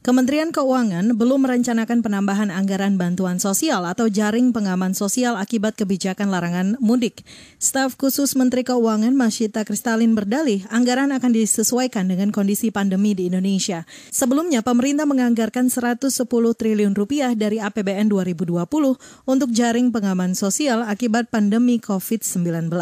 Kementerian Keuangan belum merencanakan penambahan anggaran bantuan sosial atau jaring pengaman sosial akibat kebijakan larangan mudik. Staf khusus Menteri Keuangan Masyita Kristalin berdalih anggaran akan disesuaikan dengan kondisi pandemi di Indonesia. Sebelumnya pemerintah menganggarkan 110 triliun rupiah dari APBN 2020 untuk jaring pengaman sosial akibat pandemi COVID-19.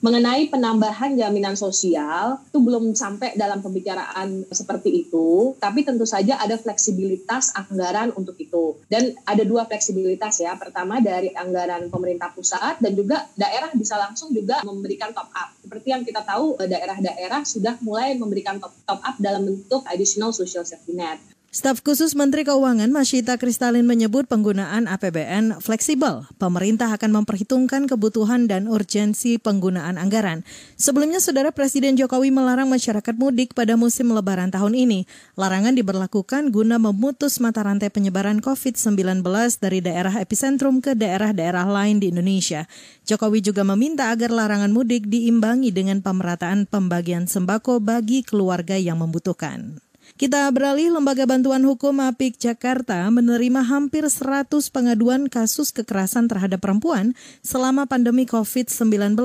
Mengenai penambahan jaminan sosial itu belum sampai dalam pembicaraan seperti itu, tapi tentu saja ada ada fleksibilitas anggaran untuk itu. Dan ada dua fleksibilitas ya. Pertama dari anggaran pemerintah pusat dan juga daerah bisa langsung juga memberikan top up. Seperti yang kita tahu eh, daerah-daerah sudah mulai memberikan top, top up dalam bentuk additional social safety net. Staf khusus Menteri Keuangan Masyita Kristalin menyebut penggunaan APBN fleksibel. Pemerintah akan memperhitungkan kebutuhan dan urgensi penggunaan anggaran. Sebelumnya, Saudara Presiden Jokowi melarang masyarakat mudik pada musim lebaran tahun ini. Larangan diberlakukan guna memutus mata rantai penyebaran COVID-19 dari daerah epicentrum ke daerah-daerah lain di Indonesia. Jokowi juga meminta agar larangan mudik diimbangi dengan pemerataan pembagian sembako bagi keluarga yang membutuhkan. Kita beralih, Lembaga Bantuan Hukum APIK Jakarta menerima hampir 100 pengaduan kasus kekerasan terhadap perempuan selama pandemi COVID-19.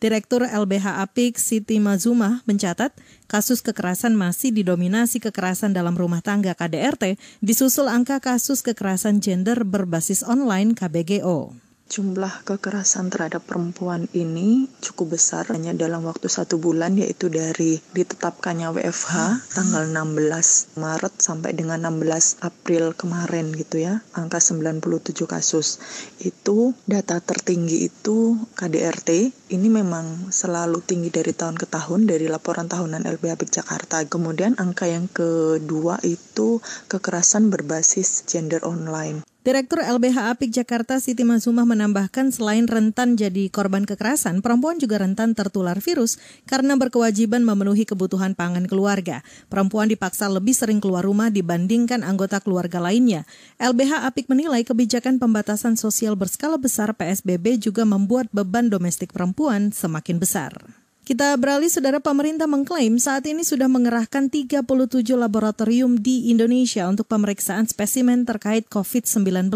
Direktur LBH APIK Siti Mazumah mencatat kasus kekerasan masih didominasi kekerasan dalam rumah tangga KDRT, disusul angka kasus kekerasan gender berbasis online KBGO. Jumlah kekerasan terhadap perempuan ini cukup besar hanya dalam waktu satu bulan yaitu dari ditetapkannya WFH tanggal 16 Maret sampai dengan 16 April kemarin gitu ya angka 97 kasus. Itu data tertinggi itu KDRT ini memang selalu tinggi dari tahun ke tahun dari laporan tahunan LBH Jakarta. Kemudian angka yang kedua itu kekerasan berbasis gender online Direktur LBH Apik Jakarta Siti Mazumah menambahkan selain rentan jadi korban kekerasan, perempuan juga rentan tertular virus karena berkewajiban memenuhi kebutuhan pangan keluarga. Perempuan dipaksa lebih sering keluar rumah dibandingkan anggota keluarga lainnya. LBH Apik menilai kebijakan pembatasan sosial berskala besar PSBB juga membuat beban domestik perempuan semakin besar. Kita beralih, saudara pemerintah mengklaim saat ini sudah mengerahkan 37 laboratorium di Indonesia untuk pemeriksaan spesimen terkait COVID-19.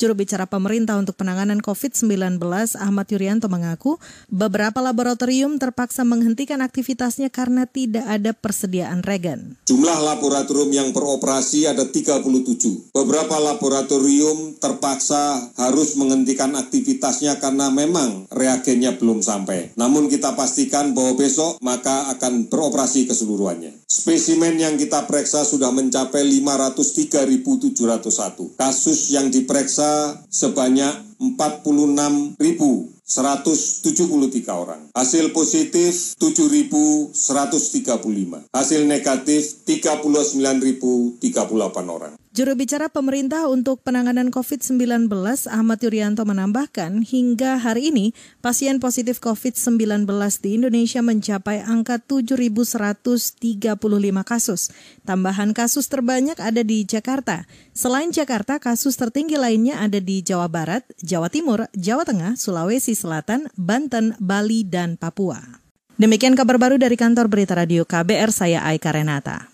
Juru bicara pemerintah untuk penanganan COVID-19 Ahmad Yuryanto mengaku beberapa laboratorium terpaksa menghentikan aktivitasnya karena tidak ada persediaan regen. Jumlah laboratorium yang beroperasi ada 37. Beberapa laboratorium terpaksa harus menghentikan aktivitasnya karena memang reagennya belum sampai. Namun kita pasti memastikan bahwa besok maka akan beroperasi keseluruhannya. Spesimen yang kita periksa sudah mencapai 503.701. Kasus yang diperiksa sebanyak 46.173 orang. Hasil positif 7.135. Hasil negatif 39.038 orang. Juru bicara pemerintah untuk penanganan COVID-19 Ahmad Yuryanto menambahkan hingga hari ini pasien positif COVID-19 di Indonesia mencapai angka 7.135 kasus. Tambahan kasus terbanyak ada di Jakarta. Selain Jakarta, kasus tertinggi lainnya ada di Jawa Barat, Jawa Timur, Jawa Tengah, Sulawesi Selatan, Banten, Bali, dan Papua. Demikian kabar baru dari kantor Berita Radio KBR, saya Aika Renata.